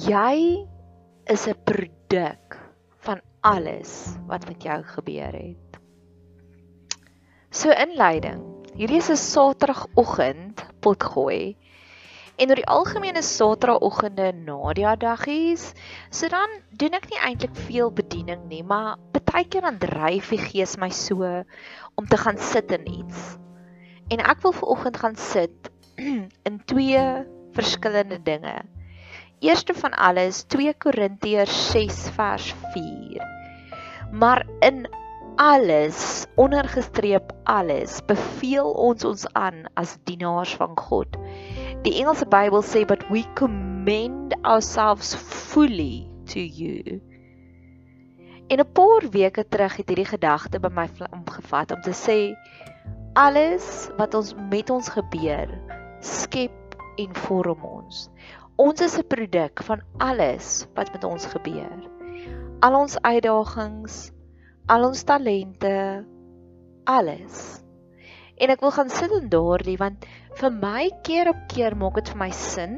Jy is 'n produk van alles wat met jou gebeur het. So inleiding. Hierdie is 'n Saterdagoggend potgooi. En oor die algemeen is Saterdagoggende Nadia daggies. So dan doen ek nie eintlik veel bediening nie, maar baie keer dan dryf die gees my so om te gaan sit in iets. En ek wil vanoggend gaan sit in twee verskillende dinge. Eerste van alles 2 Korintiërs 6 vers 4. Maar in alles, ondergestreep alles, beveel ons ons aan as dienaars van God. Die Engelse Bybel sê but we commend ourselves fully to you. En 'n paar weke terug het hierdie gedagte by my omgevat om te sê alles wat ons met ons gebeur skep en vorm ons. Ons is 'n produk van alles wat met ons gebeur. Al ons uitdagings, al ons talente, alles. En ek wil gaan sit in daardie want vir my keer op keer maak dit vir my sin.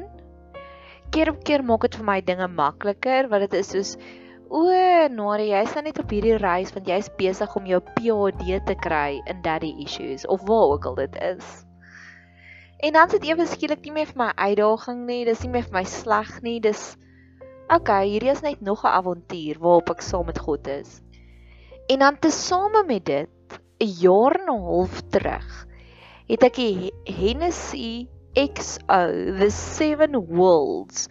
Keer op keer maak dit vir my dinge makliker want dit is soos O, Nore, jy's nou net op hierdie reis want jy's besig om jou PhD te kry in daddy issues of waar ook al dit is. En dan sit ewe skielik nie meer vir my uitdaging nie, dis nie meer vir my sleg nie, dis okay, hierdie is net nog 'n avontuur waarop ek saam met God is. En dan tesame met dit, 'n jaar en 'n half terug, het ek die Hennessy XO, the Seven Worlds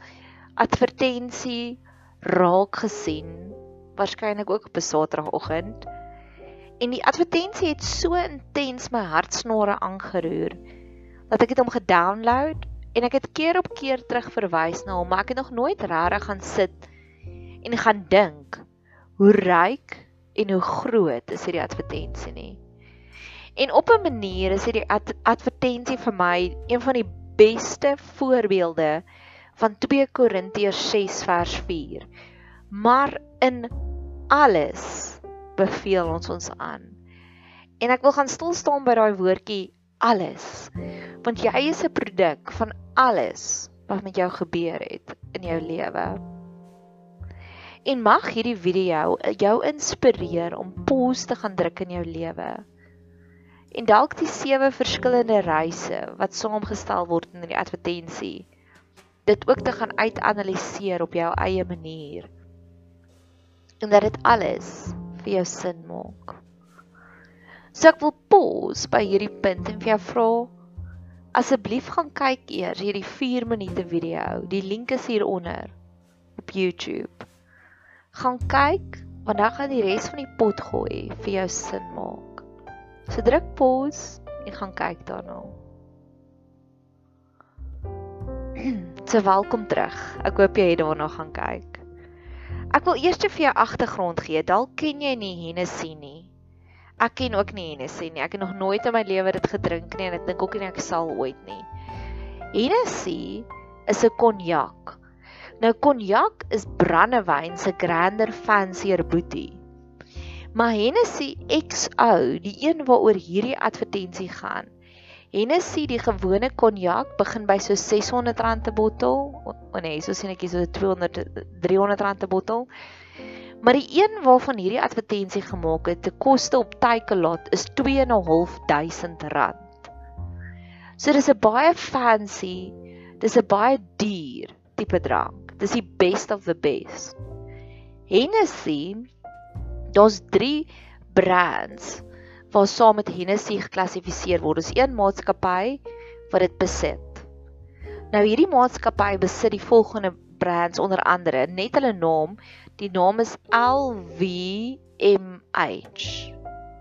advertensie raak gesien waarskynlik ook op 'n Saterdagoggend. En die advertensie het so intens my hartsnare aangeroer dat ek dit hom gedownload en ek het keer op keer terug verwys na hom, maar ek het nog nooit regtig gaan sit en gaan dink hoe ryk en hoe groot is hierdie advertensie nie. En op 'n manier is hierdie ad advertensie vir my een van die beste voorbeelde van 2 Korintiërs 6 vers 4. Maar in alles beveel ons ons aan. En ek wil gaan stil staan by daai woordjie alles. Want jy is 'n produk van alles wat met jou gebeur het in jou lewe. En mag hierdie video jou inspireer om pause te gaan druk in jou lewe. En dalk die sewe verskillende reise wat saamgestel word in die advertensie dit ook te gaan uitanaliseer op jou eie manier. En dat dit alles vir jou sin maak. So ek wil pause by hierdie punt en vir jou vra asseblief gaan kyk eers hierdie 4 minute video. Die link is hieronder op YouTube. Gaan kyk want dan gaan die res van die pot gooi vir jou sin maak. So druk pause en gaan kyk daarna. So welkom terug. Ek hoop jy het daarna gaan kyk. Ek wil eers vir jou agtergrond gee. Dalk ken jy nie Hennessy nie. Ek ken ook nie Hennessy nie. Ek het nog nooit in my lewe dit gedrink nie en ek dink ook nie ek sal ooit nie. Hennessy is 'n konjak. Nou konjak is brandewyn se grander fancier boetie. Maar Hennessy XO, die een waaroor hierdie advertensie gaan, Hennessy die gewone konjak begin by so R600 'n bottel. O nee, so sien ek hier so 200 300 'n bottel. Maar die een waarvan hierdie advertensie gemaak het, te koste op Takealot is R2.500. So dis 'n baie fancy, dis 'n baie duur tipe drank. Dis die best of the best. Hennessy daar's 3 brands waar saam met Hennessy geklassifiseer word. Dis een maatskappy wat dit besit. Nou hierdie maatskappy besit die volgende brands onder andere, net hulle naam, die naam is LVMH.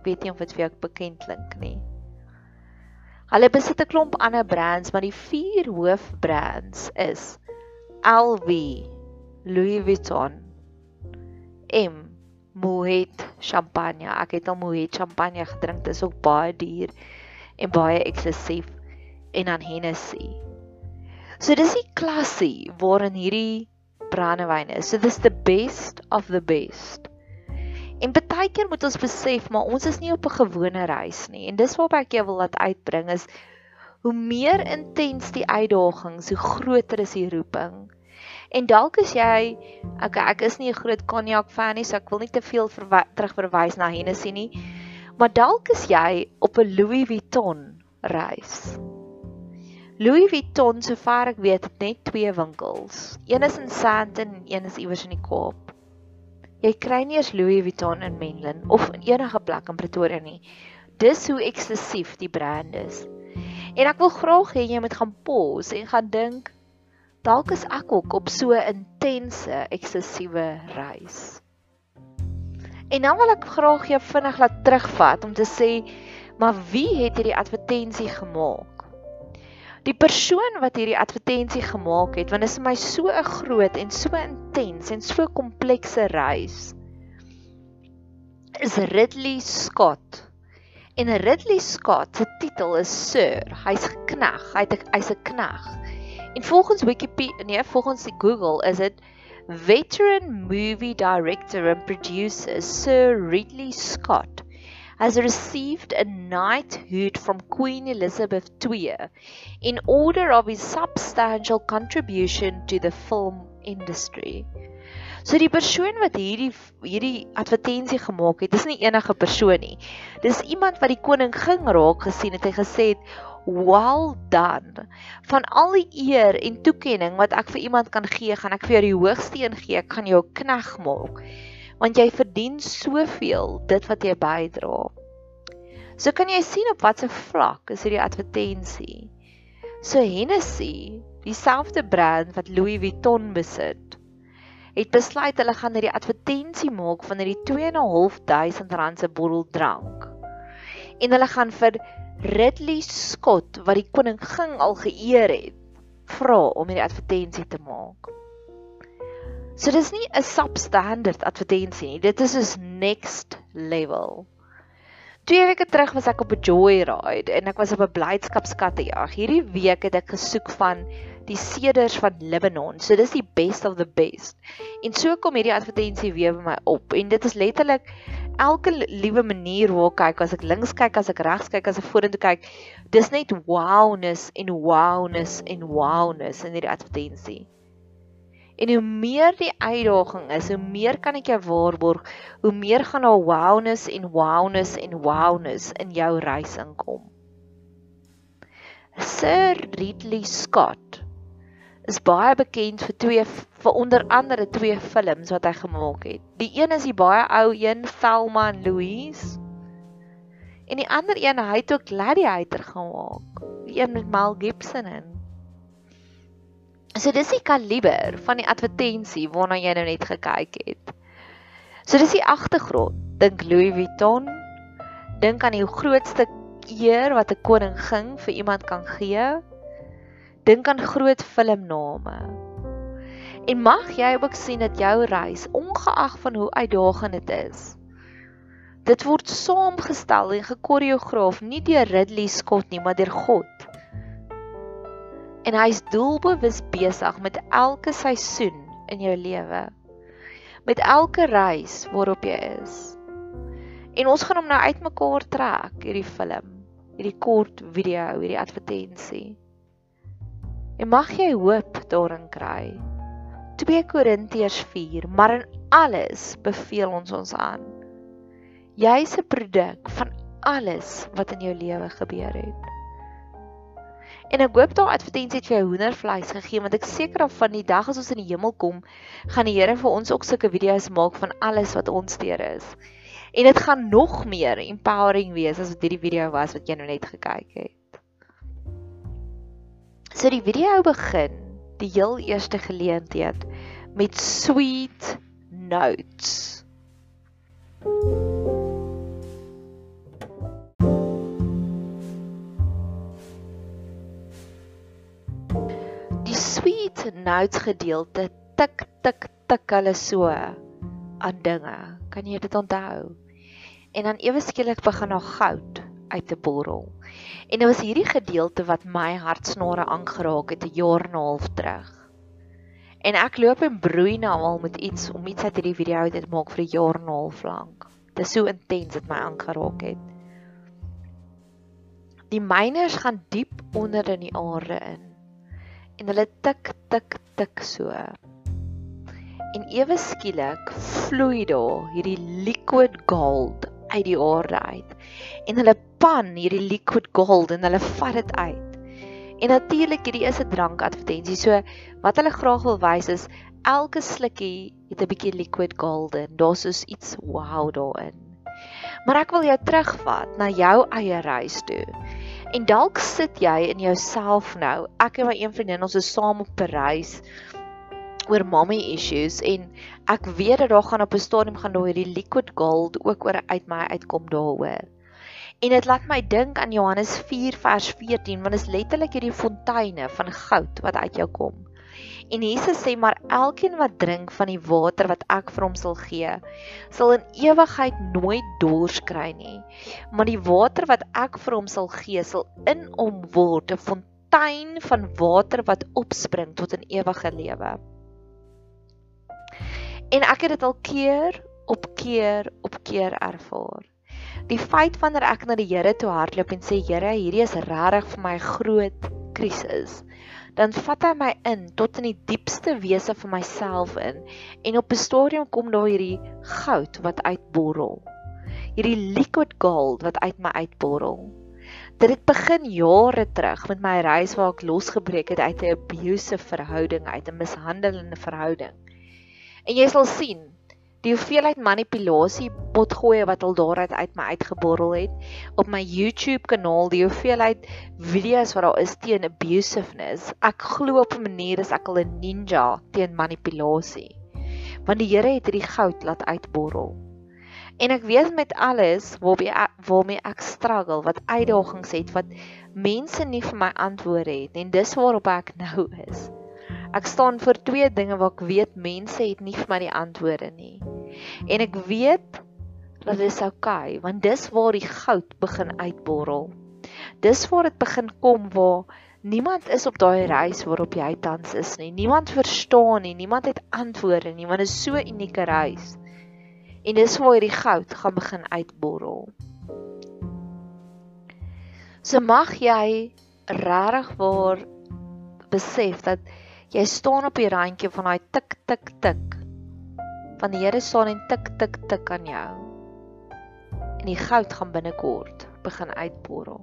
Weet nie of dit vir jou bekend klink nie. Hulle besit 'n klomp ander brands, maar die vier hoofbrands is LV, Louis Vuitton, M Moet champagne. Ek het al Moet champagne gedrink. Dit is ook baie duur en baie eksklusief en dan Hennessy. So dis die klassie waarin hierdie brandewyn is. So dis the best of the best. En baie keer moet ons besef maar ons is nie op 'n gewone reis nie. En dis waarop ek jou wil laat uitbring is hoe meer intens die uitdagings, hoe groter is die roeping. En dalk is jy okay, ek is nie 'n groot cognac fan nie, so ek wil nie te veel terugverwys na Hennessy nie. Maar dalk is jy op 'n Louis Vuitton reis. Louis Vuitton, sover ek weet, het net twee winkels. Een is in Sandton en een is iewers in die Kaap. Jy kry nie eens Louis Vuitton in Menlyn of in enige plek in Pretoria nie. Dis hoe eksklusief die brand is. En ek wil graag hê jy moet gaan pause en gaan dink dalk is ek ook op so 'n intense eksklusiewe reis. En dan wil ek graag jou vinnig laat terugvat om te sê, maar wie het hierdie advertensie gemaak? Die persoon wat hierdie advertensie gemaak het, want dit is vir my so 'n groot en so intens en so komplekse reis. Is Ridley Scott. En Ridley Scott se titel is Sir. Hy's geknag. Hy's 'n knag. En volgens Wikipedia, nee, volgens die Google is dit veteran movie director and producer Sir Ridley Scott has received a knighthood from Queen Elizabeth II in order of his substantial contribution to the film industry. So die persoon wat hierdie hierdie advertensie gemaak het, dis nie enige persoon nie. Dis iemand wat die koning ging raak gesien het. Hy gesê het, well done. Van al die eer en toekenning wat ek vir iemand kan gee, gaan ek vir jou die hoogste een gee. Ek gaan jou knag maak. Want jy verdien soveel dit wat jy bydra. So kan jy sien op watter vlak is hierdie advertensie. So Hennessy, dieselfde brand wat Louis Vuitton besit, het besluit hulle gaan hierdie advertensie maak van hierdie 2.500 rand se bottel drank. En hulle gaan vir Ridley Scott wat die koningin al geëer het, vra om hierdie advertensie te maak. So dis nie 'n substandard advertensie nie, dit is is next level. Twee weke terug was ek op 'n joyride en ek was op 'n blydskapskattejag. Hierdie week het ek gesoek van die seders van Lebanon. So dis die best of the best. En so kom hierdie advertensie weer by my op en dit is letterlik elke liewe manier hoe ek kyk, as ek links kyk, as ek regs kyk, as ek vorentoe kyk, dis net wowness en wowness en wowness in hierdie advertensie. En hoe meer die uitdaging is, hoe meer kan ek jou waarborg, hoe meer gaan daar wowness en wowness en wowness in jou reis inkom. Sir Ridley Scott is baie bekend vir twee vir onder andere twee films wat hy gemaak het. Die een is die baie ou een Thelma and Louise. En die ander een hy het ook Gladiator gemaak. Die een met Mel Gibson in. So dis die kaliber van die advertensie waarna jy nou net gekyk het. So dis die agtergrond. Dink Louis Vuitton. Dink aan die grootste eer wat 'n koning ging vir iemand kan gee Dink aan groot filmname. En mag jy ook sien dat jou reis, ongeag van hoe uitdagend dit is, dit word saamgestel en gekoreograaf nie deur Ridley Scott nie, maar deur God. En hy's doelbewus besig met elke seisoen in jou lewe. Met elke reis waarop jy is. En ons gaan hom nou uitmekaar trek, hierdie film, hierdie kort video, hierdie advertensie. En mag jy hoop daarin kry. 2 Korintiërs 4, maar in alles beveel ons ons aan. Jy's 'n produk van alles wat in jou lewe gebeur het. En ek hoop daai advertensie het vir jou hoendervleis gegee want ek seker of van die dag as ons in die hemel kom, gaan die Here vir ons ook sulke video's maak van alles wat ons deur is. En dit gaan nog meer empowering wees as wat hierdie video was wat jy nou net gekyk het. So die video begin die heel eerste geleentheid met sweet notes. Die sweet notes gedeelte tik tik tik hulle so aan dinge. Kan jy dit onthou? En dan ewe skielik begin daar goud uit te borrel. En dit was hierdie gedeelte wat my hartsnare aangeraak het 'n jaar en 'n half terug. En ek loop en broei nou al met iets om iets uit hierdie video te maak vir 'n jaar en 'n half lank. Dit is so intens dit my aangeraak het. Die myners gaan diep onder in die aarde in. En hulle tik tik tik so. En ewe skielik vloei daar hierdie liquid gold uit die aarde uit. En hulle pan hierdie liquid gold en hulle vat dit uit. En natuurlik hierdie is 'n drankadvertensie. So wat hulle graag wil wys is elke slukkie het 'n bietjie liquid gold in. Daar's soos iets wow daarin. Maar ek wil jou terugvat na jou eie reis toe. En dalk sit jy in jouself nou. Ek en my een vriendin ons is saam op Parys oor mommy issues en ek weet dat daar gaan op 'n stadium gaan daar hierdie liquid gold ook oor uit my uitkom daaroor. En dit laat my dink aan Johannes 4 vers 14 want dit is letterlik hierdie fonteine van goud wat uit jou kom. En Jesus sê maar elkeen wat drink van die water wat ek vir hom sal gee, sal in ewigheid nooit dors kry nie. Maar die water wat ek vir hom sal gee, sal in hom word 'n fontein van water wat opspring tot 'n ewige lewe. En ek het dit al keer op keer op keer ervaar. Die feit wanneer ek na die Here toe hardloop en sê Here, hierdie is regtig vir my groot krisis dan vat hy my in tot in die diepste wese van myself in en op 'n stadium kom daar hierdie goud wat uitborrel. Hierdie liquid gold wat uit my uitborrel. Dit het begin jare terug met my reis waar ek losgebreek het uit 'n abusive verhouding, uit 'n mishandelende verhouding. En jy sal sien, die hoeveelheid manipulasie potgoeie wat al daaruit uit my uitgeborrel het op my YouTube kanaal die hoeveelheid video's wat daar is teen abusiveness ek glo op 'n manier is ek al 'n ninja teen manipulasie want die Here het hierdie goud laat uitborrel. En ek weet met alles waarmee waarmee ek struggle wat uitdagings het wat mense nie vir my antwoorde het en dis waarop ek nou is Ek staan voor twee dinge waar ek weet mense het nie vir my die antwoorde nie. En ek weet dat dit is oukei, okay, want dis waar die goud begin uitborrel. Dis waar dit begin kom waar niemand is op daai reis waarop jy tans is nie. Niemand verstaan nie, niemand het antwoorde nie, want dit is so 'n unieke reis. En dis waar hierdie goud gaan begin uitborrel. So mag jy regtig waar besef dat Jy staan op die randjie van daai tik tik tik. Van die Here staan en tik tik tik aan jou. En die goud gaan binnekort begin uitborrel.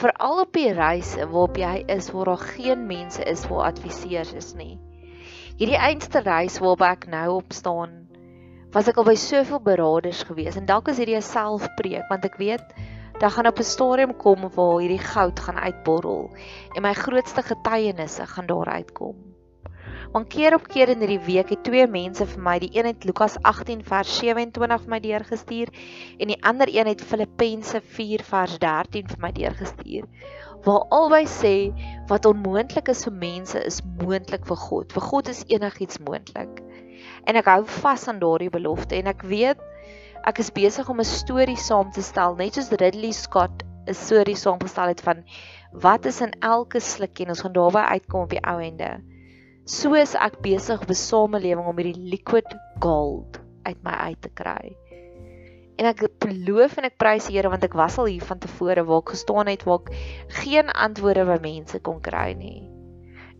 Veral op die reise waarop jy is waar daar geen mense is waar adviseurs is nie. Hierdie einste reis waarop ek nou op staan, was ek al by soveel beraders gewees en dalk is hierdie 'n selfpreek want ek weet dan gaan op 'n stadium kom waar hierdie goud gaan uitborrel en my grootste getuienisse gaan daar uitkom. Want keer op keer in hierdie week het twee mense vir my, die een het Lukas 18 vers 27 vir my deurgestuur en die ander een het Filippense 4 vers 13 vir my deurgestuur. Waar albei sê wat onmoontlik is vir mense is moontlik vir God. Vir God is enigiets moontlik. En ek hou vas aan daardie belofte en ek weet ek is besig om 'n storie saam te stel net soos Ridley Scott 'n storie saamgestel het van wat is in elke slukkie en ons gaan daarby uitkom op die ou ende. So is ek besig op 'n samelewing om hierdie liquid gold uit my uit te kry. En ek beloof en ek prys die Here want ek was al hier van tevore waar ek gestaan het waar ek geen antwoorde by mense kon kry nie.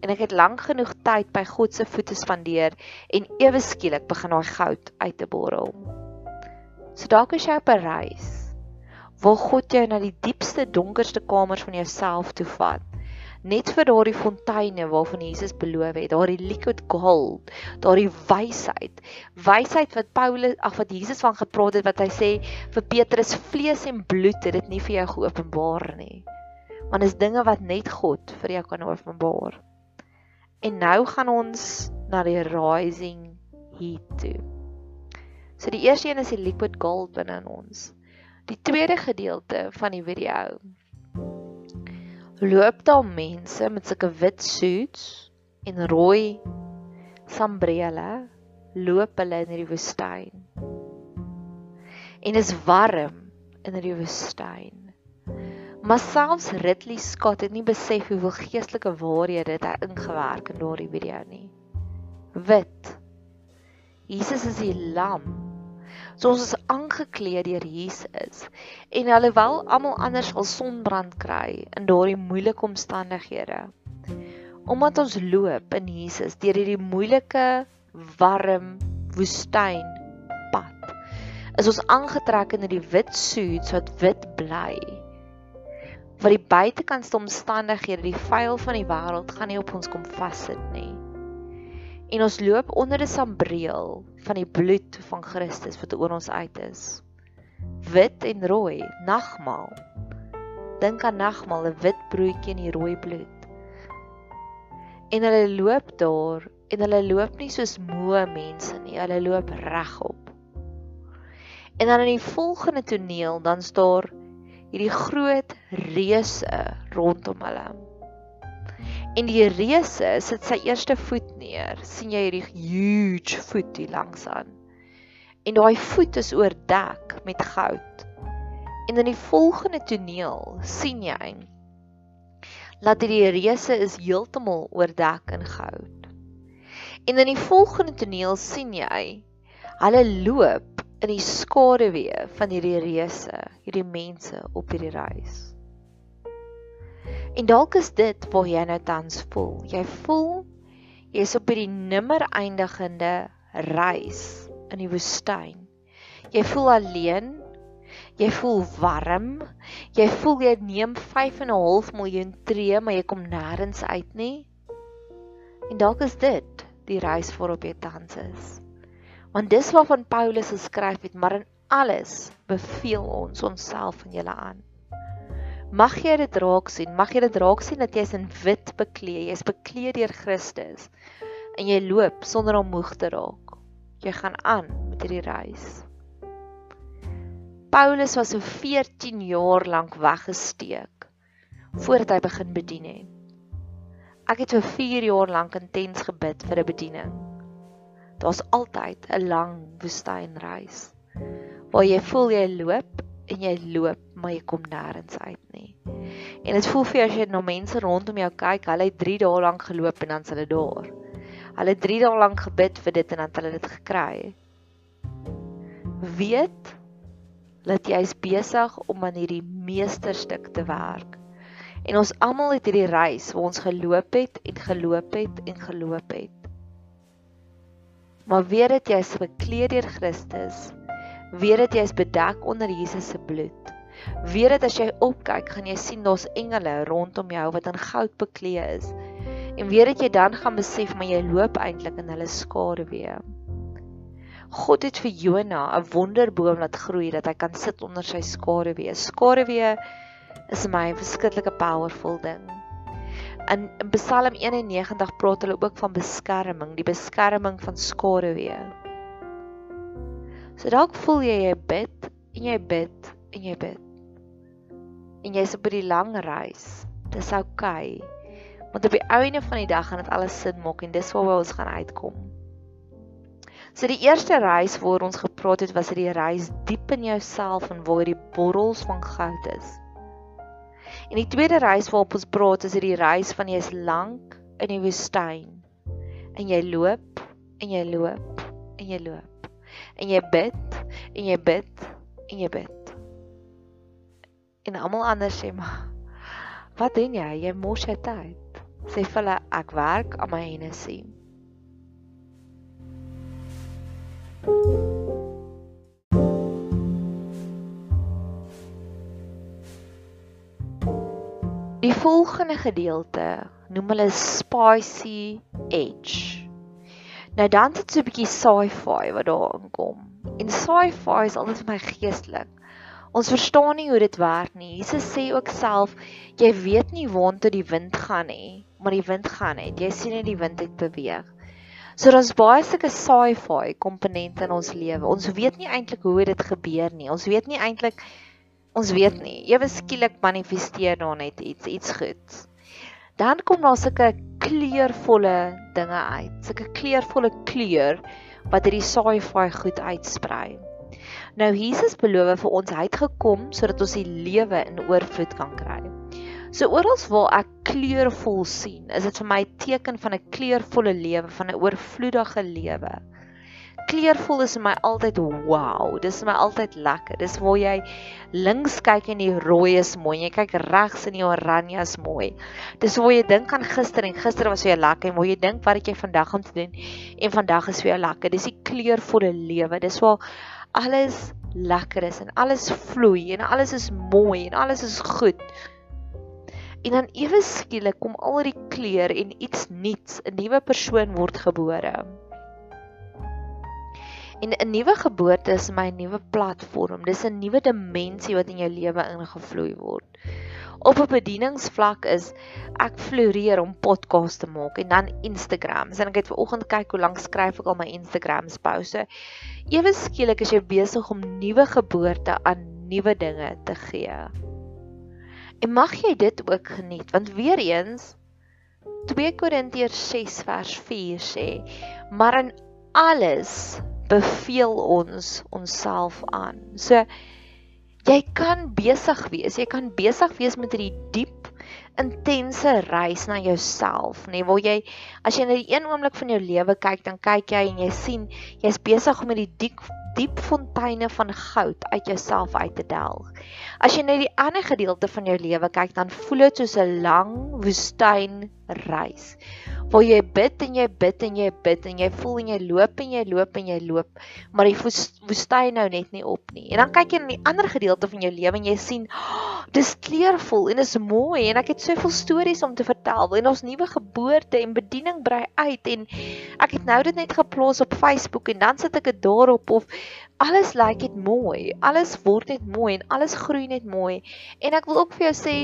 En ek het lank genoeg tyd by God se voete spandeer en ewe skielik begin daai goud uit te borrel. So dalk is jy op 'n reis. Wil God jou na die diepste donkerste kamers van jouself toe vat? Net vir daardie fonteine waarvan Jesus beloof het, daardie liquid gold, daardie wysheid. Wysheid wat Paulus, ag wat Jesus van gepraat het wat hy sê vir Petrus vlees en bloed het dit nie vir jou geopenbaar nie. Want is dinge wat net God vir jou kan openbaar. En nou gaan ons na die rising heat toe. So die eerste een is die liquid gold binne in ons. Die tweede gedeelte van die video loop daar mense met sulke wit suits en rooi sambrele loop hulle in die woestyn. En is warm in die woestyn. Maar selfs Ridley Scott het nie besef hoeveel geestelike waarhede dit hy ingewerk in daardie video nie. Wit. Jesus is die lam So ons is aangekleed deur Jesus. En alhoewel almal anders sal sonbrand kry in daardie moeilike omstandighede, omdat ons loop in Jesus deur hierdie moeilike warm woestyn pad. Is ons aangetrek in die wit suits wat wit bly. Wat die buitekantste omstandighede, die vuil van die wêreld gaan nie op ons kom vassit nie. En ons loop onder 'n sambreel van die bloed van Christus wat oor ons uit is. Wit en rooi, nagmaal. Dink aan nagmaal, 'n wit broodjie in die rooi bloed en hulle loop daar en hulle loop nie soos moe mense nie, hulle loop regop. En dan in die volgende toneel dan staan hierdie groot reuse rondom hulle. En die reuse sit sy eerste voet neer. sien jy hierdie huge voet hier langs aan. En daai voet is oordek met goud. En in die volgende toneel sien jy laat die reuse is heeltemal oordek in goud. En in die volgende toneel sien jy hulle loop in die skaduwee van hierdie reuse, hierdie mense op hierdie reis. En dalk is dit waar jy nou tans voel. Jy voel jy's op hierdie nimmer eindigende reis in die woestyn. Jy voel alleen, Jy voel warm. Jy voel jy neem 5 en 'n half miljoen tree, maar jy kom nêrens uit nie. En dalk is dit die reis waarop jy tans is. Want dis waarvan Paulus geskryf het, maar in alles beveel ons onsself aan julle aan. Mag jy dit raak sien, mag jy dit raak sien dat jy's in wit bekleed, jy's bekleed deur Christus en jy loop sonder om moeg te raak. Jy gaan aan met hierdie reis. Paulus was so 14 jaar lank weggesteek voordat hy begin bedien het. Ek het so 4 jaar lank intens gebid vir 'n bediening. Daar's altyd 'n lang woestynreis waar jy voel jy loop en jy loop, maar jy kom nêrens uit nie. En dit voel vir as jy na mense rondom jou kyk, hulle het 3 dae lank geloop en dan's hulle daar. Hulle het 3 dae lank gebid vir dit en dan het hulle dit gekry. Weet dat jy is besig om aan hierdie meesterstuk te werk. En ons almal het hierdie reis waar ons geloop het en geloop het en geloop het. Maar weet dit jy is bekleed deur Christus. Weet dit jy is bedek onder Jesus se bloed. Weet dit as jy opkyk, gaan jy sien daar's engele rondom jou wat in goud bekleed is. En weet dit jy dan gaan besef maar jy loop eintlik in hulle skaduwee. God het vir Jona 'n wonderboom laat groei dat hy kan sit onder sy skaduwee. Skaduwee is my 'n verskriklike powerful ding. In Psalm 91 praat hulle ook van beskerming, die beskerming van skaduwee. So dalk voel jy jy bid en jy bid en jy bid. En jy's op 'n lang reis. Dis oukei. Okay. Want op die einde van die dag gaan dit alles sin maak en dis waar ons gaan uitkom. So die eerste reis waar ons gepraat het was die reis diep in jouself en waar die borrels van goud is. En die tweede reis waarop ons praat is die reis van jy's lank in die woestyn. En jy loop en jy loop en jy loop. En jy bid en jy bid en jy bid. En almal anders sê maar wat doen jy? Jy mors jy tyd. Sê vir hulle ek werk aan my Hennessy. Die volgende gedeelte noem hulle spicy edge. Nou dan het so 'n bietjie sci-fi wat daar inkom. En sci-fi is altyd vir my geestelik. Ons verstaan nie hoe dit werk nie. Jesus sê ook self, jy weet nie waartoe die wind gaan nie, maar die wind gaan net. Jy sien net die wind het beweeg. So daar's baie sulke sci-fi komponente in ons lewe. Ons weet nie eintlik hoe dit gebeur nie. Ons weet nie eintlik ons weet nie. Ewe skielik manifesteer daar net iets, iets goeds. Dan kom daar sulke kleurvolle dinge uit. Sulke kleurvolle kleur wat hierdie sci-fi goed uitsprei. Nou Jesus beloof vir ons hy het gekom sodat ons die lewe in oorvloed kan kry. So oral waar ek kleurvol sien, is dit vir my 'n teken van 'n kleurvolle lewe, van 'n oorvloedige lewe. Kleurvol is vir my altyd wow. Dis vir my altyd lekker. Dis waar jy links kyk en die rooi is mooi. Jy kyk regs en die oranje is mooi. Dis waar jy dink aan gister en gister was vir jou lekker en waar jy dink wat het jy vandag gaan doen en vandag is vir jou lekker. Dis die kleurvolle lewe. Dis waar alles lekker is en alles vloei en alles is mooi en alles is goed. En dan ewe skielik kom al die kleur en iets nuuts, 'n nuwe persoon word gebore. En 'n nuwe geboorte is my nuwe platform. Dis 'n nuwe dimensie wat in jou lewe ingevloei word. Op 'n bedieningsvlak is ek floreer om podcast te maak en dan Instagram. En ek het ver oggend kyk hoe lank skryf ek al my Instagrams pouse. Ewe skielik is jy besig om nuwe geboorte aan nuwe dinge te gee. En mag jy dit ook geniet want weer eens 2 Korintiërs 6 vers 4 sê maar in alles beveel ons onsself aan. So jy kan besig wees, jy kan besig wees met hierdie diep intense reis na jouself, nê, nee, waar jy as jy na die een oomblik van jou lewe kyk, dan kyk jy en jy sien jy's besig om met die diep diep fonteine van goud uit jouself uit te delg. As jy net die ander gedeelte van jou lewe kyk, dan voel dit soos 'n lang woestyn reis waar jy bid en jy bid en jy bid en jy voel en jy loop en jy loop en jy loop, maar die woestyn nou net nie op nie. En dan kyk jy na die ander gedeelte van jou lewe en jy sien, oh, dis kleurvol en is mooi en ek het soveel stories om te vertel en ons nuwe geboorte en bediening brei uit en ek het nou dit net geplaas op Facebook en dan sit ek dit daarop of alles lyk like net mooi. Alles word net mooi en alles groei net mooi. En ek wil ook vir jou sê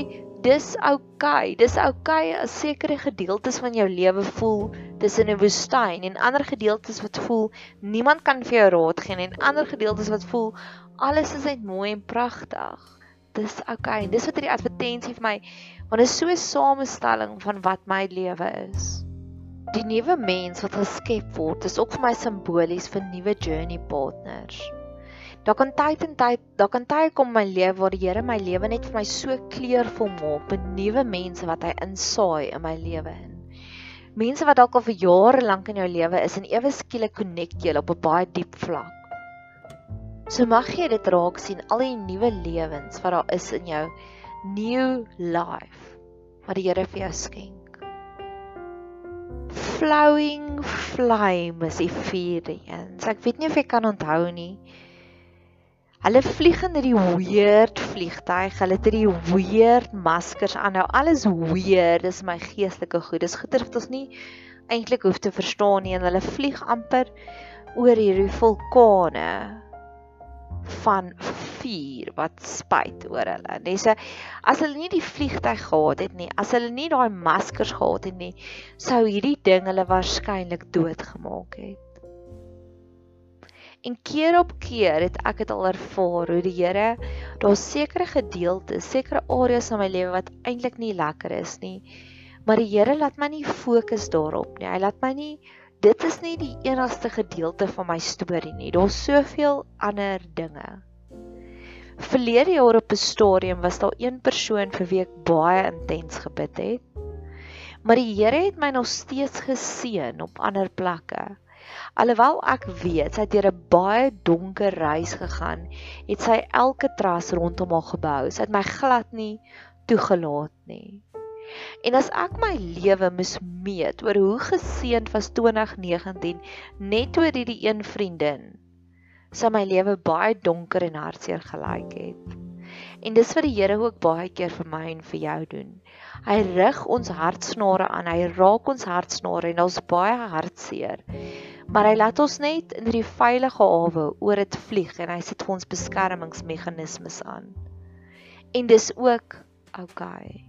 dis oukei. Okay. Dis oukei okay as sekere gedeeltes van jou lewe voel in 'n woestyn en ander gedeeltes wat voel niemand kan vir jou raad gee en ander gedeeltes wat voel alles is net mooi en pragtig. Dis oukei. Okay. Dis wat hierdie advertensie vir my want is so 'n samestelling van wat my lewe is. Die nuwe mens wat geskep word, is ook vir my simbolies vir nuwe journey partners. Daar kan tyd en tyd, daar kan tye kom my lewe waar die Here my lewe net vir my so kleurvol maak met nuwe mense wat hy insaai in my lewe in. Mense wat dalk al vir jare lank in jou lewe is en ewe skielik connect julle op 'n baie diep vlak. So mag jy dit raak sien al die nuwe lewens wat daar is in jou new life wat die Here vir jou skenk flowing flame is die vierde een. So ek weet nie of jy kan onthou nie. Hulle vlieg in hierdie weird vliegtyg. Hulle het hierdie weird maskers aan. Nou alles weird. Dis my geestelike goed. Dis goeie wat ons nie eintlik hoef te verstaan nie en hulle vlieg amper oor hierdie vulkane van vuur wat spuit oor hulle. Net so as hulle nie die vliegtyg gehad het nie, as hulle nie daai maskers gehad het nie, sou hierdie ding hulle waarskynlik doodgemaak het. En keer op keer het ek dit al ervaar hoe die Here daar sekere gedeeltes, sekere areas in my lewe wat eintlik nie lekker is nie, maar die Here laat my nie fokus daarop nie. Hy laat my nie dit is nie die enigste gedeelte van my storie nie. Daar's soveel ander dinge. Verlede jaar op 'n stadium was daar een persoon vir wie ek baie intens gebid het. Maar die Here het my nog steeds geseën op ander plekke. Alhoewel ek weet sy het deur 'n baie donker reis gegaan, het sy elke tras rondom haar gebou. Sy het my glad nie toegelaat nie. En as ek my lewe mis meet oor hoe geseënd was 2019 net oor hierdie een vriendin, sou my lewe baie donker en hartseer gelyk het. En dis wat die Here ook baie keer vir my en vir jou doen. Hy rig ons hartsnare aan, hy raak ons hartsnare en ons baie hartseer. Maar hy laat ons net in hierdie veilige hawe oor dit vlieg en hy sit vir ons beskermingsmeganismes aan. En dis ook okay.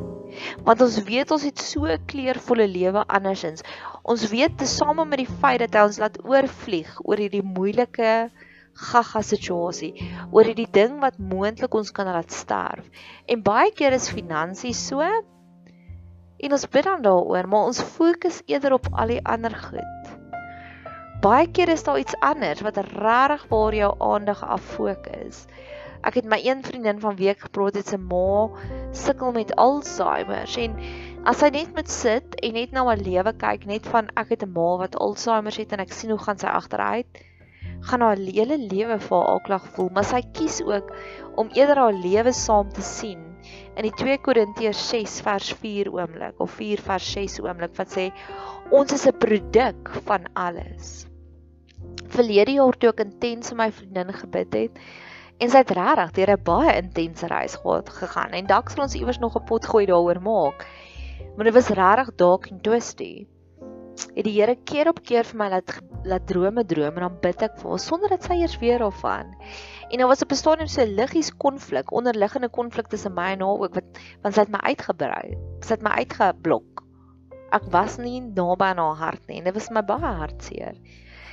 Want ons weet ons het so kleurvolle lewe andersins. Ons weet te same met die feit dat hy ons laat oorvlieg oor hierdie moeilike gaga situasie, oor hierdie ding wat moontlik ons kan laat sterf. En baie keer is finansies so en ons bid dan daaroor, maar ons fokus eerder op al die ander goed. Baie keer is daar iets anders wat regtig waar jou aandag af fokus. Ek het my een vriendin van week gepraat het se ma sukkel met Alzheimer en as sy net met sit en net na haar lewe kyk net van ek het 'n ma wat Alzheimer het en ek sien hoe gaan sy agteruit gaan haar hele lewe vir haar aklag voel, maar sy kies ook om eerder haar lewe saam te sien in die 2 Korintiërs 6 vers 4 oomblik of 4 vers 6 oomblik wat sê ons is 'n produk van alles. Verlede jaar toe ek intens vir my vriendin gebid het en sy het regtig deur 'n baie intense reis gehad gegaan en dalk sal ons iewers nog 'n pot gooi daaroor maak. Maar dit was regtig dalk en twisty het die Here keer op keer vir my laat laat drome droom en dan bid ek vir hom sonder dat sy eers weer of van. En daar was op 'n stadium so 'n liggies konflik, onderliggende konflik tussen my en haar ook wat want sy het my uitgebrei. Sy het my uitgeblok. Ek was nie naby aan haar hart nie en dit was my baie hartseer.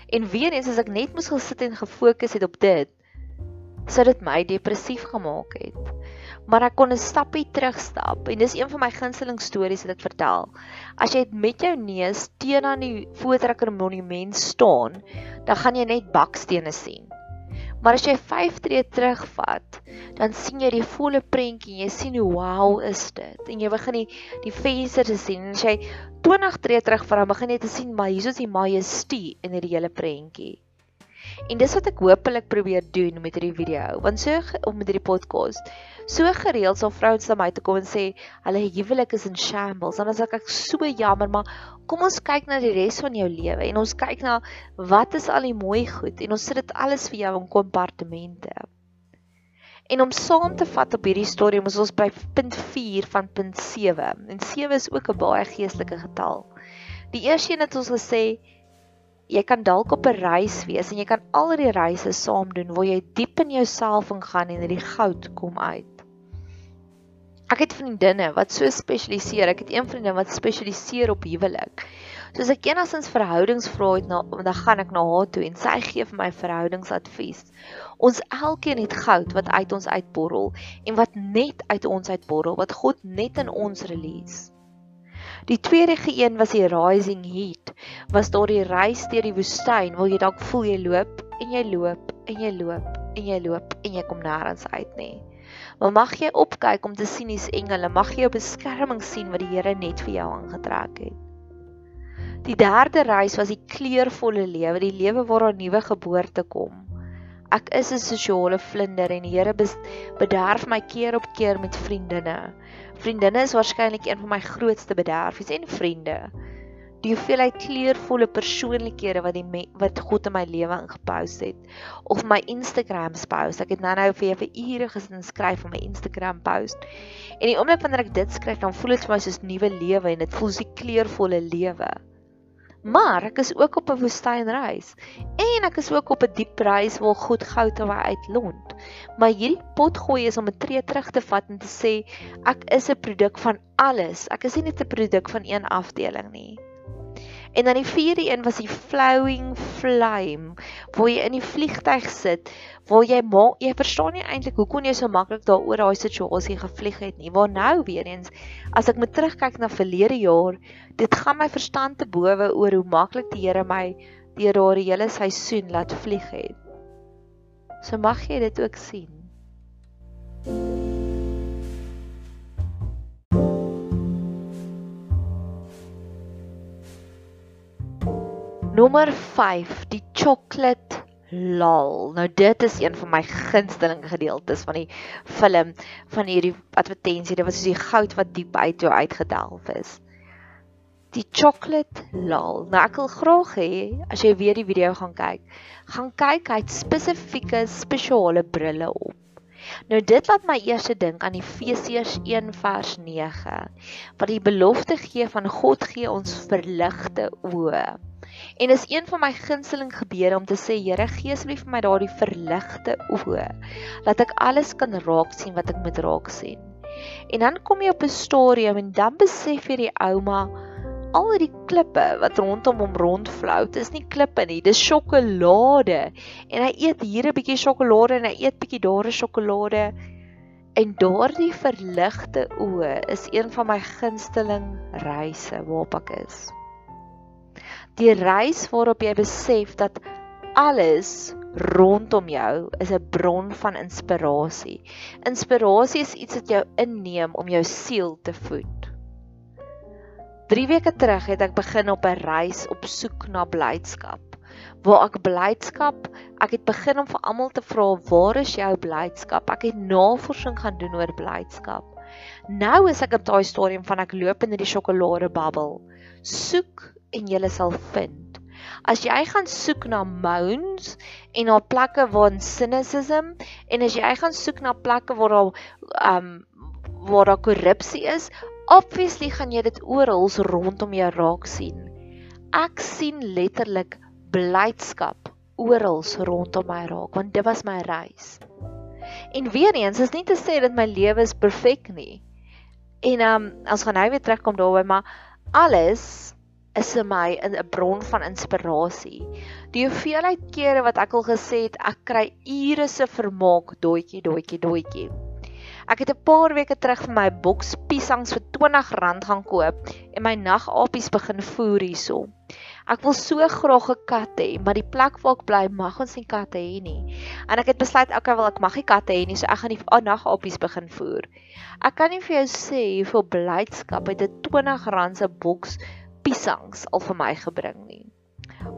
En weer eens as ek net moes gesit en gefokus het op dit, sou dit my depressief gemaak het maar ek kon 'n stappie terugstap en dis een van my gunsteling stories wat ek vertel. As jy met jou neus teen aan die voetrekker monument staan, dan gaan jy net bakstene sien. Maar as jy 5 tree terugvat, dan sien jy die volle prentjie en jy sien hoe wow is dit. En jy begin die die vensters te sien en as jy 20 tree terugvat, dan begin jy te sien maar hier is die majestie in hierdie hele prentjie. En dis wat ek hopelik probeer doen met hierdie video, want so om met hierdie podcast So gereeld sal vrouens na my toe kom en sê hulle huwelik is in shambles. Dan as ek ek so jammer, maar kom ons kyk na die res van jou lewe en ons kyk na wat is al die mooi goed en ons sit dit alles vir jou in kompartemente. En om saam te vat op hierdie storie, moet ons by punt 4 van punt 7. En 7 is ook 'n baie geestelike getal. Die eerste een het ons gesê jy kan dalk op 'n reis wees en jy kan al die reise saam doen waar jy diep in jouself ingaan en hierdie goud kom uit. Ek het vriendinne wat so spesialiseer. Ek het een vriendin wat spesialiseer op huwelik. So as ek enigstens verhoudingsvrae het, dan gaan ek na haar toe en sy gee vir my verhoudingsadvies. Ons elkeen het goud wat uit ons uitborrel en wat net uit ons uitborrel, wat God net in ons release. Die tweede een was die rising heat. Was daar die reis deur die woestyn waar jy dalk voel jy loop en jy loop en jy loop en jy loop en jy kom nêrens uit nie. Maar mag jy opkyk om te sien dis engele, mag jy beskerming sien wat die Here net vir jou aangetrek het. Die derde reis was die kleurvolle lewe, die lewe waar 'n nuwe geboorte kom. Ek is 'n sosiale vlinder en die Here bederf my keer op keer met vriendinne. Vriendinne is waarskynlik een van my grootste bederfies en vriende die hoeveelheid kleurvolle persoonlikhede wat die wat God in my lewe ingepous het of my Instagram post. Ek het nou-nou vir jou vir ure gesin skryf op my Instagram post. En die oomblik wanneer ek dit skryf, dan voel dit vir my soos nuwe lewe en dit voel so kleurvolle lewe. Maar ek is ook op 'n woestynreis en ek is ook op 'n diep reis waar God goud in my uitlont. Maar hierdie potgooi is om 'n tree terug te vat en te sê ek is 'n produk van alles. Ek is nie net 'n produk van een afdeling nie. En dan die vierde een was die flowing flame, waar jy in die vliegtyg sit, waar jy maar jy verstaan nie eintlik hoe kon jy so maklik daaroor daai situasie gevlieg het nie. Waar nou weer eens as ek moet terugkyk na verlede jaar, dit gaan my verstand te bowe oor hoe maklik die Here my deur daardie hele seisoen laat vlieg het. So mag jy dit ook sien. Nommer 5, die chocolate lol. Nou dit is een van my gunsteling gedeeltes van die film van hierdie advertensie. Dit was soos die goud wat diep uit jou uitgedelf is. Die chocolate lol. Nou ek wil graag hê as jy weer die video gaan kyk, gaan kyk hy het spesifieke spesiale brille op. Nou dit laat my eers dink aan Efesiërs 1 vers 9 wat die belofte gee van God gee ons verligte oë. En is een van my gunsteling gebede om te sê Here gee asseblief vir my daardie verligte oë dat ek alles kan raak sien wat ek moet raak sien. En dan kom jy op 'n stadium en dan besef jy die ouma al die klippe wat rondom hom rondvlou, dis nie klippe nie, dis sjokolade. En hy eet hier 'n bietjie sjokolade en hy eet bietjie daar 'n sjokolade. En daardie verligte oë is een van my gunsteling reise waarop ek is die reis waarop jy besef dat alles rondom jou is 'n bron van inspirasie. Inspirasie is iets wat jou inneem om jou siel te voed. 3 weke terug het ek begin op 'n reis op soek na blydskap. waar ek blydskap, ek het begin om vir almal te vra, "Waar is jou blydskap?" Ek het navorsing gaan doen oor blydskap. Nou is ek op daai stadium van ek loop in die sjokolade bubbel. Soek en jy sal vind. As jy gaan soek na moans en na plekke waar cynicism en as jy gaan soek na plekke waar daar um waar daar korrupsie is, obviously gaan jy dit oral rondom jou raak sien. Ek sien letterlik blydskap oral rondom my raak want dit was my reis. En weer eens is nie te sê dat my lewe is perfek nie. En um ons gaan nou weer terugkom daarby, maar alles is in my 'n bron van inspirasie. Die hoeveelheid kere wat ek al gesê het, ek kry ure se vermaak, doetjie, doetjie, doetjie. Ek het 'n paar weke terug vir my boks piesangs vir R20 gaan koop en my nagapies begin voer hierso. Ek wil so graag 'n kat hê, maar die plek waar ek bly mag ons nie katte hê nie. En ek het besluit okay, wel ek mag nie katte hê nie, so ek gaan die nagapies begin voer. Ek kan nie vir jou sê hoeveel blydskap uit 'n R20 se boks piesangs al vir my gebring nie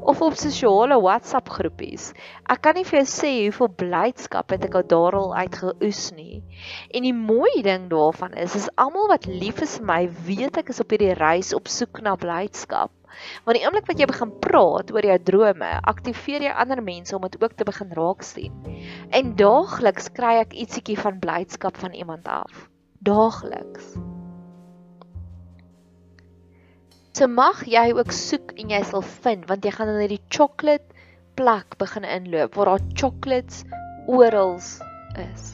of op sosiale WhatsApp groepies. Ek kan nie vir jou sê hoeveel blydskap het ek daaral uitgeoes nie. En die mooi ding daarvan is is almal wat lief is vir my, weet ek is op hierdie reis op soek na blydskap. Want die oomblik wat jy begin praat oor jou drome, aktiveer jy ander mense om dit ook te begin raak sien. En daagliks kry ek ietsiekie van blydskap van iemand af. Daagliks. So mag jy ook soek en jy sal vind want jy gaan in hierdie chocolate plek begin inloop waar daar chocolates oral is.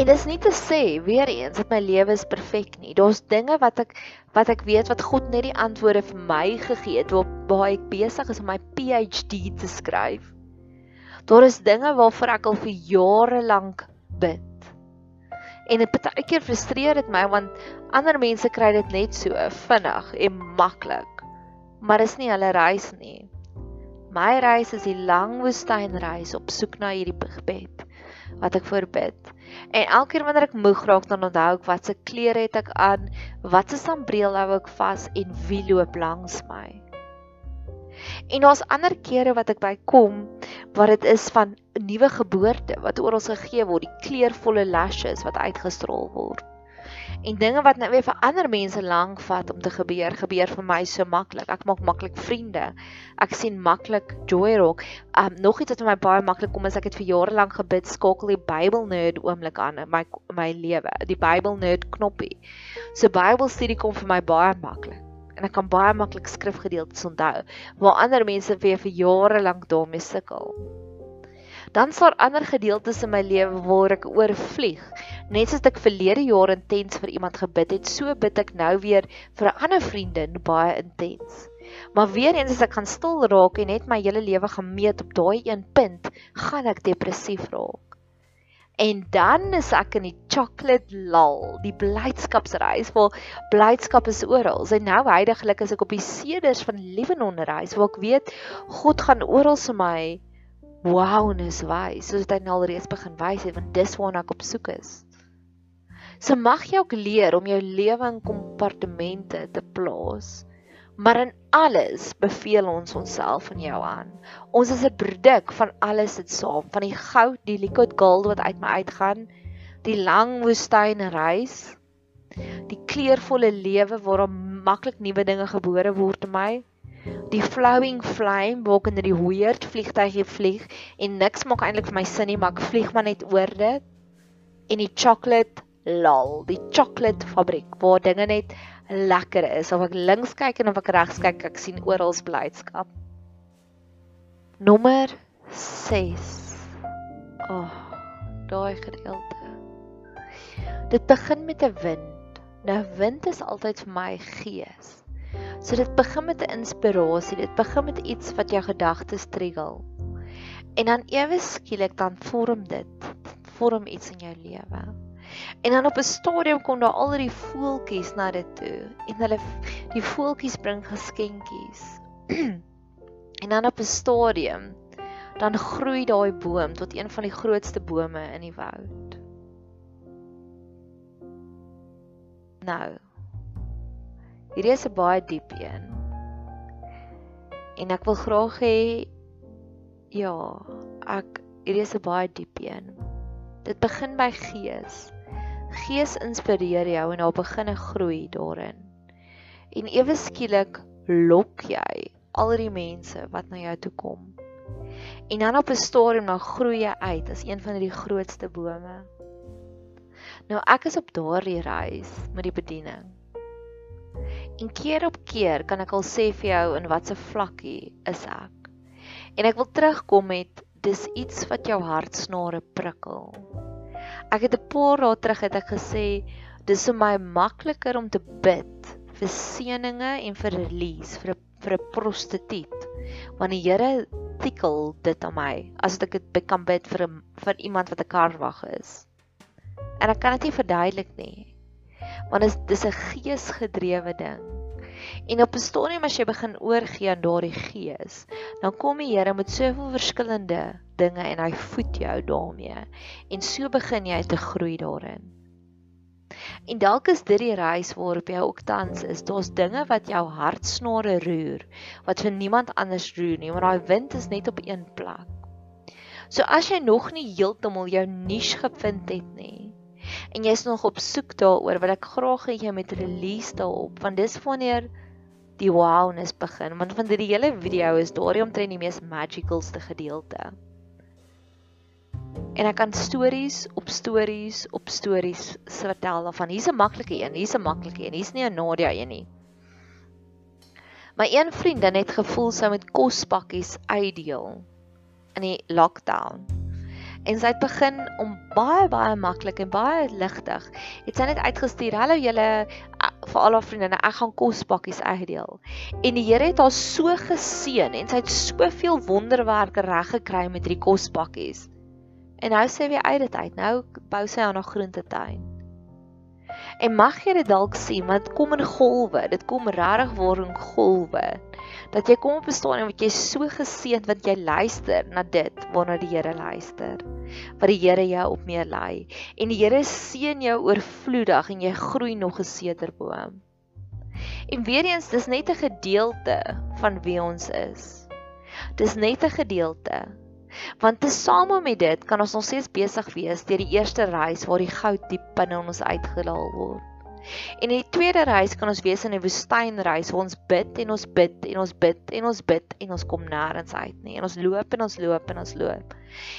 En dis nie te sê weer eens dat my lewe is perfek nie. Daar's dinge wat ek wat ek weet wat God net die antwoorde vir my gegee het waar, waar ek besig is om my PhD te skryf. Daar is dinge waarvoor ek al vir jare lank bid. En dit baie keer frustreer dit my want ander mense kry dit net so vinnig en maklik. Maar dis nie hulle reis nie. My reis is die lang woestynreis op soek na hierdie gebed wat ek voorbid. En elke keer wanneer ek moeg raak dan onthou ek wat se klere het ek aan, wat se sambreel hou ek vas en wie loop langs my. En daar's ander kere wat ek by kom waar dit is van 'n nuwe geboorte wat oral gegee word, die kleurvolle lashes wat uitgestraal word. En dinge wat nou weer vir ander mense lank vat om te gebeur, gebeur vir my so maklik. Ek maak maklik vriende. Ek sien maklik joy rock. Um nog iets wat vir my baie maklik kom is ek het vir jare lank gebid, skakel die Bible nerd oomblik aan in my my lewe, die Bible nerd knoppie. So Bybelstudie kom vir my baie maklik en ek kan baie maklik skrifgedeeltes onthou waar ander mense weer vir jare lank daarmee sukkel. Dan sal ander gedeeltes in my lewe waar ek oorvlieg. Net soos ek verlede jaar intens vir iemand gebid het, so bid ek nou weer vir 'n ander vriendin baie intens. Maar weer eens as ek gaan stil raak en net my hele lewe gemeet op daai een punt, gaan ek depressief raak. En dan is ek in die chocolate lull, die blydskapsreis waar blydskap is oral. En nou heidaglik is ek op die seders van Libanon reis waar ek weet God gaan oral vir my wowness wys, soos hy nou alreeds begin wys het want dis waarna ek op soek is. So mag jy ook leer om jou lewe in kompartemente te plaas. Maar in alles beveel ons onsself aan jou aan. Ons is 'n produk van alles dit saam, van die goud, die liquid gold wat uit my uitgaan, die lang woestyn reis, die kleurvolle lewe waarom maklik nuwe dinge gebore word in my, die flowing flame waar ek in die hoëerd vliegtuigie vlieg en niks maak eintlik vir my sin nie, maar ek vlieg maar net oor dit. En die chocolate lal, die chocolate fabriek waar dinge net lekker is of ek links kyk en of ek regs kyk, ek sien oral blydskap. Nommer 6. Ag, oh, daai gedeelte. Dit begin met 'n wind. Nou wind is altyd vir my gees. So dit begin met 'n inspirasie, dit begin met iets wat jou gedagtes trigger. En dan ewe skielik dan vorm dit, vorm iets in jou lewe. En dan op 'n stadium kom daar al die voeltjies na dit toe en hulle die voeltjies bring geskenkies. en dan op 'n stadium dan groei daai boom tot een van die grootste bome in die woud. Nou. Hierdie is 'n baie diep een. En ek wil graag hê ja, ek hierdie is 'n baie diep een. Dit begin by gees. Gees inspireer jou en daar begin 'n groei daarin. En ewe skielik lok jy al die mense wat na jou toe kom. En dan op 'n stadium dan groei jy uit as een van die grootste bome. Nou ek is op daardie reis met die bediening. En keer op keer kan ek al sê vir jou in watter vlakkie is ek. En ek wil terugkom met dis iets wat jou hartsnare prikkel. Ek het 'n paar dae terug het ek gesê dis vir my makliker om te bid vir seëninge en vir release vir vir 'n prostituut. Want die Here tikkel dit aan my as ek dit kan bid vir vir iemand wat 'n karwag is. En ek kan dit nie verduidelik nie. Want dit is 'n geesgedrewe ding. En op 'n stadium as jy begin oorgee aan daardie gees, dan kom die Here met soveel verskillende dinge en hy voed jou daarmee. En so begin jy te groei daarin. En dalk is dit die reis waarop jy ook tans is. Daar's dinge wat jou hartsnare roer wat vir niemand anders roer nie, maar daai wind is net op een plek. So as jy nog nie heeltemal jou niche gevind het nie en jy's nog op soek daaroor, wil ek graag hê jy moet release daarop want dis wanneer die wowness begin want van die hele video is daardie omtrent die mees magicalste gedeelte. En ek kan stories op stories op stories vertel van hier's 'n maklike een, hier's 'n maklike een, hier's nie 'n Nadia een nie. My een vriendin het gevoel sy moet kospakkies uitdeel in die lockdown en sy het begin om baie baie maklik en baie ligtig. Het sy net uitgestuur: "Hallo julle vir al haar vriendinne, ek gaan kospakkies uitdeel." En die Here het haar so geseën en sy het soveel wonderwerke reg gekry met hierdie kospakkies. En nou sê wie uit dit uit. Nou bou sy aan 'n groentetuin. En mag jy dit dalk sien, want dit kom in golwe. Dit kom regtig waar in golwe dat jy kom op 'n stadium wat jy so geseën wat jy luister na dit waarna die Here luister. Wat die Here jou op meer lei en die Here seën jou oorvloedig en jy groei nog 'n sederboom. En weer eens, dis net 'n gedeelte van wie ons is. Dis net 'n gedeelte. Want tesame met dit kan ons nog steeds besig wees deur die eerste reis waar die goud diep binne ons uitgehaal word. En in die tweede reis kan ons wees in 'n woestynreis waar ons bid en ons bid en ons bid en ons bid en ons kom nêrens uit nie. En ons loop en ons loop en ons loop.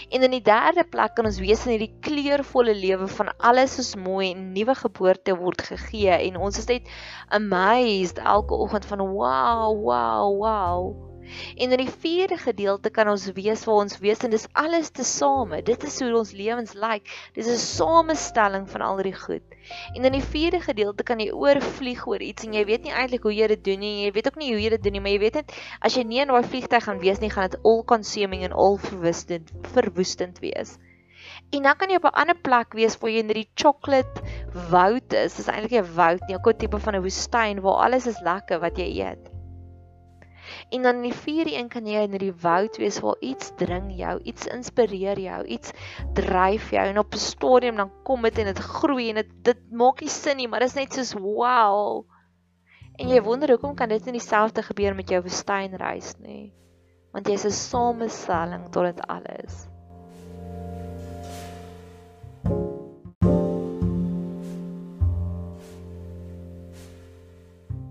En in die derde plek kan ons wees in hierdie kleurvolle lewe van alles is mooi en nuwe geboorte word gegee en ons is net amazed elke oggend van wow, wow, wow. En in die vierde gedeelte kan ons wees waar ons wees en dis alles tesame. Dit is hoe ons lewens lyk. Dis 'n samestelling van al die goed. En in die vierde gedeelte kan jy oorvlieg oor iets en jy weet nie eintlik hoe jy dit doen nie. Jy weet ook nie hoe jy dit doen nie, maar jy weet net as jy nie in daai vliegtyg gaan wees nie, gaan dit all consuming en all verwoestend, verwoestend wees. En dan kan jy op 'n ander plek wees waar jy in hierdie chocolate woud is. Dit is eintlik 'n woud nie, 'n tipe van 'n woestyn waar alles is lekker wat jy eet. En dan in die vierde een kan jy in die woud wees waar iets dring jou, iets inspireer jou, iets dryf jou en op 'n stadium dan kom dit en dit groei en dit dit maak nie sin nie, maar dit is net soos wow. En jy wonder hoekom kan dit nie dieselfde gebeur met jou woestynreis nie? Want jy's 'n samestelling tot dit alles.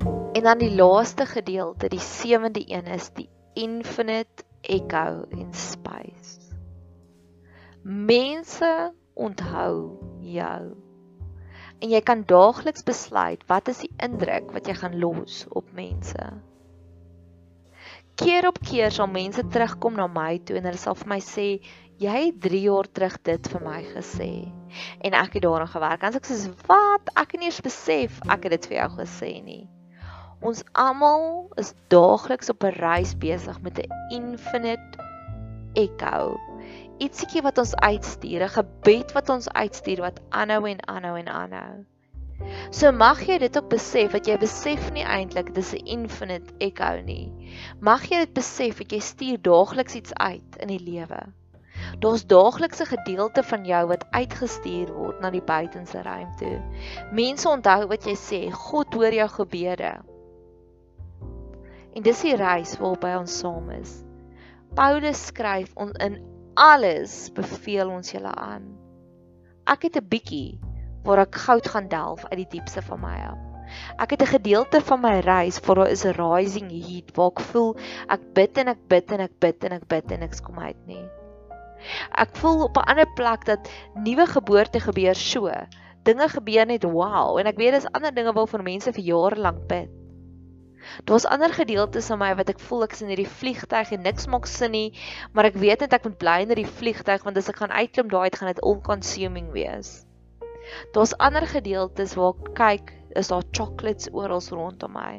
En dan die laaste gedeelte, die sewende een is die infinite echo in space. Mense onthou jou. En jy kan daagliks besluit wat is die indruk wat jy gaan los op mense. Keer op keer sal mense terugkom na my toe en hulle sal vir my sê jy het 3 jaar terug dit vir my gesê en ek het daaraan gewerk. Sê ek soos wat? Ek het nie eens besef ek het dit vir jou gesê nie. Ons almal is daagliks op 'n reis besig met 'n infinite echo. Ietsiekie wat ons uitstuur, 'n gebed wat ons uitstuur wat aanhou en aanhou en aanhou. So mag jy dit ook besef dat jy besef nie eintlik dis 'n infinite echo nie. Mag jy dit besef dat jy stuur daagliks iets uit in die lewe. Daar's daagliks 'n gedeelte van jou wat uitgestuur word na die buitenste ruimte. Mense onthou wat jy sê, God hoor jou gebede. En dis die reis waarby ons saam is. Paulus skryf ons in alles beveel ons julle aan. Ek het 'n bietjie waar ek goud gaan delf uit die diepste van my af. Ek het 'n gedeelte van my reis waar daar is 'n rising heat waar ek voel ek bid en ek bid en ek bid en ek bid en ek kom uit nie. Ek voel op 'n ander plek dat nuwe geboorte gebeur so. Dinge gebeur net wow en ek weet dis ander dinge waarvoor mense vir jare lank bid. Daar's ander gedeeltes in my wat ek voel ek is in hierdie vliegtyg en niks maak sin nie, maar ek weet net ek moet bly in hierdie vliegtyg want as ek gaan uitklim daai uit gaan dit all-consuming wees. Daar's ander gedeeltes waar ek kyk, is daar chocolates oral rondom my.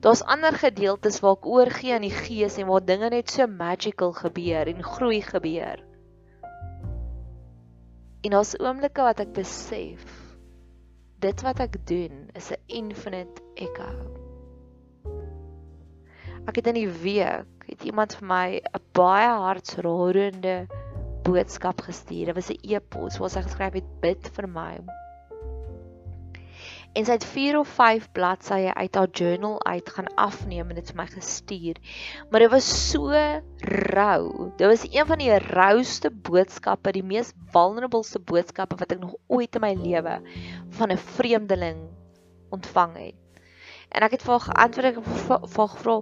Daar's ander gedeeltes waar ek oorgee aan die gees en waar dinge net so magical gebeur en groei gebeur. En daar's oomblikke wat ek besef dit wat ek doen is 'n infinite echo. Ek het in die week het iemand vir my 'n baie hartsroerende boodskap gestuur. Dit was 'n e-pos waar sy geskryf het bid vir my. En sy het 4 of 5 bladsye uit haar journal uit gaan afneem en dit vir my gestuur. Maar dit was so rou. Dit was een van die rouste boodskappe, die mees vulnerableste boodskappe wat ek nog ooit in my lewe van 'n vreemdeling ontvang het. En ek het vir haar geantwoord ek het vir haar gevra,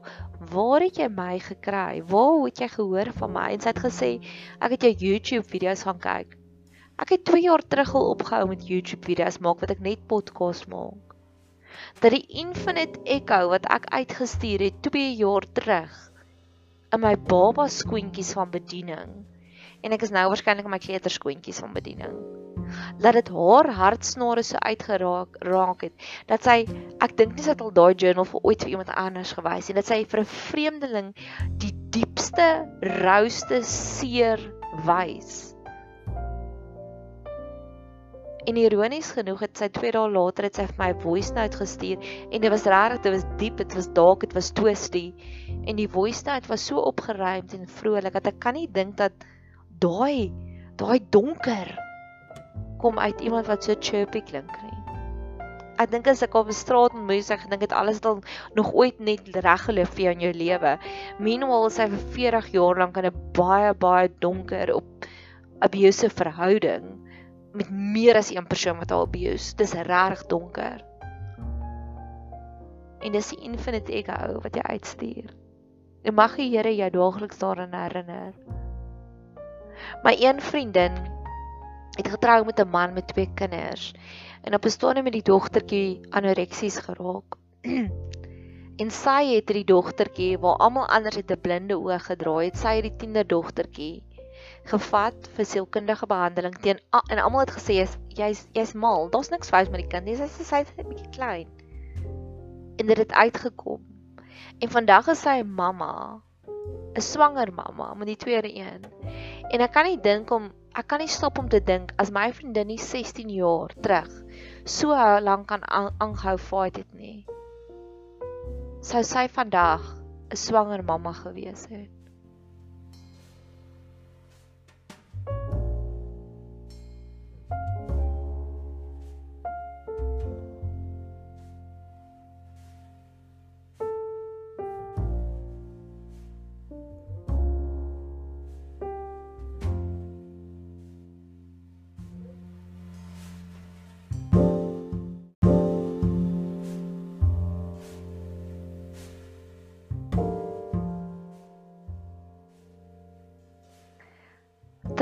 "Waar het jy my gekry? Waar het jy gehoor van my?" En sy het gesê, "Ek het jou YouTube video's gaan kyk." Ek het 2 jaar terug al opgehou met YouTube video's maak wat ek net podcast maak. Dat die Infinite Echo wat ek uitgestuur het 2 jaar terug in my baba skoentjies van bediening en ek is nou waarskynlik in my kleuterskoentjies van bediening dat dit haar hartsnare so uitgeraak raak het dat sy ek dink nie sy het al daai journal vir ooit vir iemand anders gewys en dat sy vir 'n vreemdeling die diepste rouste seer wys. En ironies genoeg het sy 2 dae later het sy vir my 'n voice note gestuur en dit was regtig dit was diep dit was dalk dit was twisty en die voice note was so opgeruimd en vrolik dat ek kan nie dink dat daai daai donker kom uit iemand wat so chirpy klink nie. Ek dink as ek op 'n straat moet sê, ek dink dit alles dan nog ooit net reg geloop vir jou in jou lewe. Meanwhile is hy vir 40 jaar lank in 'n baie baie donker op abusive verhouding met meer as een persoon wat haar abuse. Dis regtig donker. En dis die infinite ego wat jy uitstuur. En mag die Here jou daagliks daaraan herinner. My een vriendin het getrou met 'n man met twee kinders en op 'n stadium met die dogtertjie anoreksies geraak. en sy het die dogtertjie waar almal anders het 'n blinde oog gedraai, het sy die tienderdogtertjie gevat vir sielkundige behandeling teen en almal het gesê jy's jy's mal, daar's niks fout met die kind nie, sy's sy's 'n bietjie klein. En dit het uitgekom. En vandag is sy mamma, 'n swanger mamma met die tweede een. En ek kan nie dink om ek kan nie stop om te dink as my vriendin nie 16 jaar terug so lank kan aanhou fight het nie. Sou sy vandag 'n swanger mamma gewees het.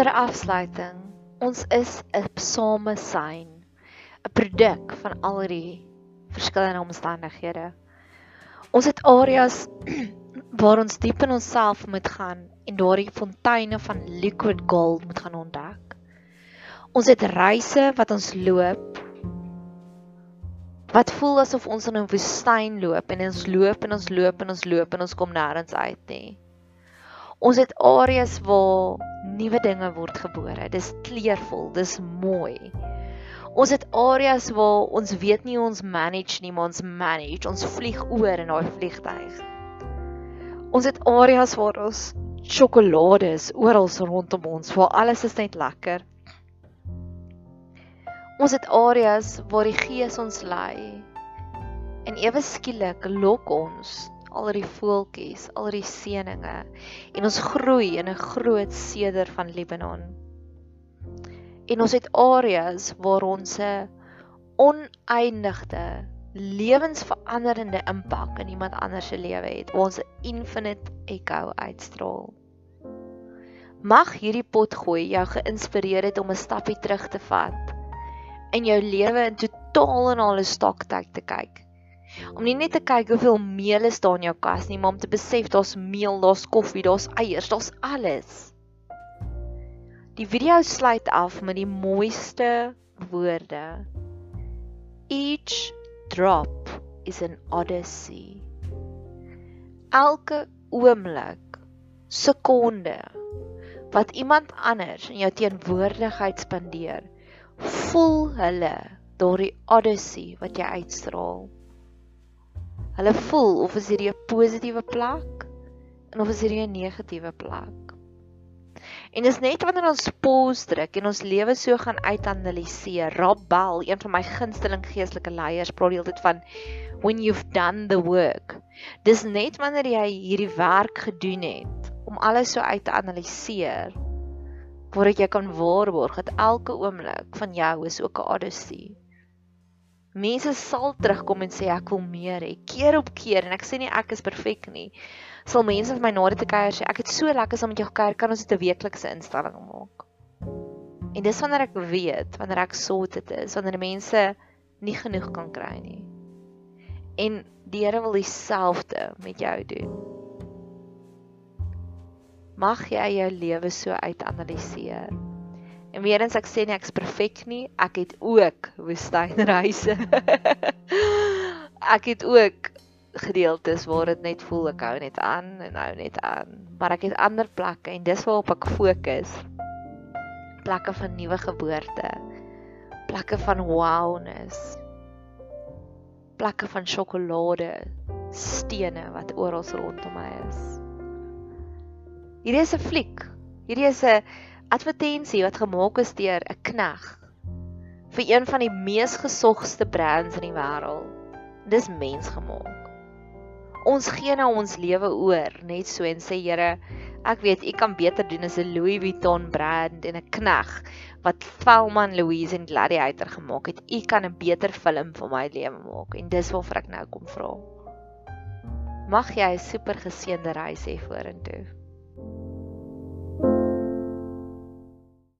Ter afsluiting, ons is 'n same sein, 'n produk van al die verskillende omstandighede. Ons het areas waar ons diep in onsself moet gaan en daardie fonteine van liquid gold moet gaan ontdek. Ons het reise wat ons loop wat voel asof ons in 'n woestyn loop en ons loop en ons loop en ons loop en ons kom nêrens uit nie. Ons het areas waar nuwe dinge word gebore. Dis kleurvol, dis mooi. Ons het areas waar ons weet nie ons manage nie, maar ons manage. Ons vlieg oor in daai vliegtyg. Ons het areas waar ons sjokolade is oral rondom ons, waar alles is net lekker. Ons het areas waar die Gees ons lei. En ewe skielik lok ons al die voeltjies, al die seëninge en ons groei in 'n groot seder van Libanon. En ons het areas waar ons 'n oneindigde lewensveranderende impak in iemand anders se lewe het. Waar ons 'n infinite echo uitstraal. Mag hierdie pot gooi jou geïnspireer het om 'n stappie terug te vat in jou lewe in totaal en al 'n stoktyd te kyk om nie net te kyk hoeveel meel is daar in jou kas nie, maar om te besef daar's meel, daar's koffie, daar's eiers, daar's alles. Die video sluit af met die mooiste woorde. Each drop is an odyssey. Elke oomblik, sekonde wat iemand anders in jou teenwoordigheid spandeer, voel hulle daardie odyssey wat jy uitstraal. Hulle voel of is hierdie 'n positiewe plek en of is hierdie 'n negatiewe plek. En dis net wanneer ons pause druk en ons lewe so gaan uitanaliseer. Rob Bell, een van my gunsteling geestelike leiers, praat altyd van when you've done the work. Dis net wanneer jy hierdie werk gedoen het om alles so uit te analiseer voordat jy kan waarborg dat elke oomblik van jou is ook 'n odyssee. Mense sal terugkom en sê ek wil meer hê, keer op keer en ek sê nie ek is perfek nie. Sal mense vir my na dit te kuier sê ek het so lekker saam met jou gekuier, kan ons dit 'n weeklikse instelling maak. En dis wanneer ek weet, wanneer ek sorted is, wanneer mense nie genoeg kan kry nie. En die Here wil dieselfde met jou doen. Mag jy jou lewe so uitanaliseer. En weer eens ek sê nie ek's perfek nie. Ek het ook woestynreise. ek het ook gedeeltes waar dit net voel ek hou net aan en hou net aan. Maar ek het ander plekke en dis waarop ek fokus. Plekke van nuwe geboorte. Plekke van wowness. Plekke van sjokolade. Stene wat oral rondom my is. Hierdie is 'n fliek. Hierdie is 'n advertensie wat gemaak is deur 'n knegg vir een van die mees gesogste brands in die wêreld. Dis mensgemaak. Ons gee nou ons lewe oor net so en sê Here, ek weet U kan beter doen as 'n Louis Vuitton brand en 'n knegg wat Velman Louise en Gladiator gemaak het. U kan 'n beter film vir my lewe maak en dis waarvoor ek nou kom vra. Mag jy 'n super geseënde reis hê vorentoe.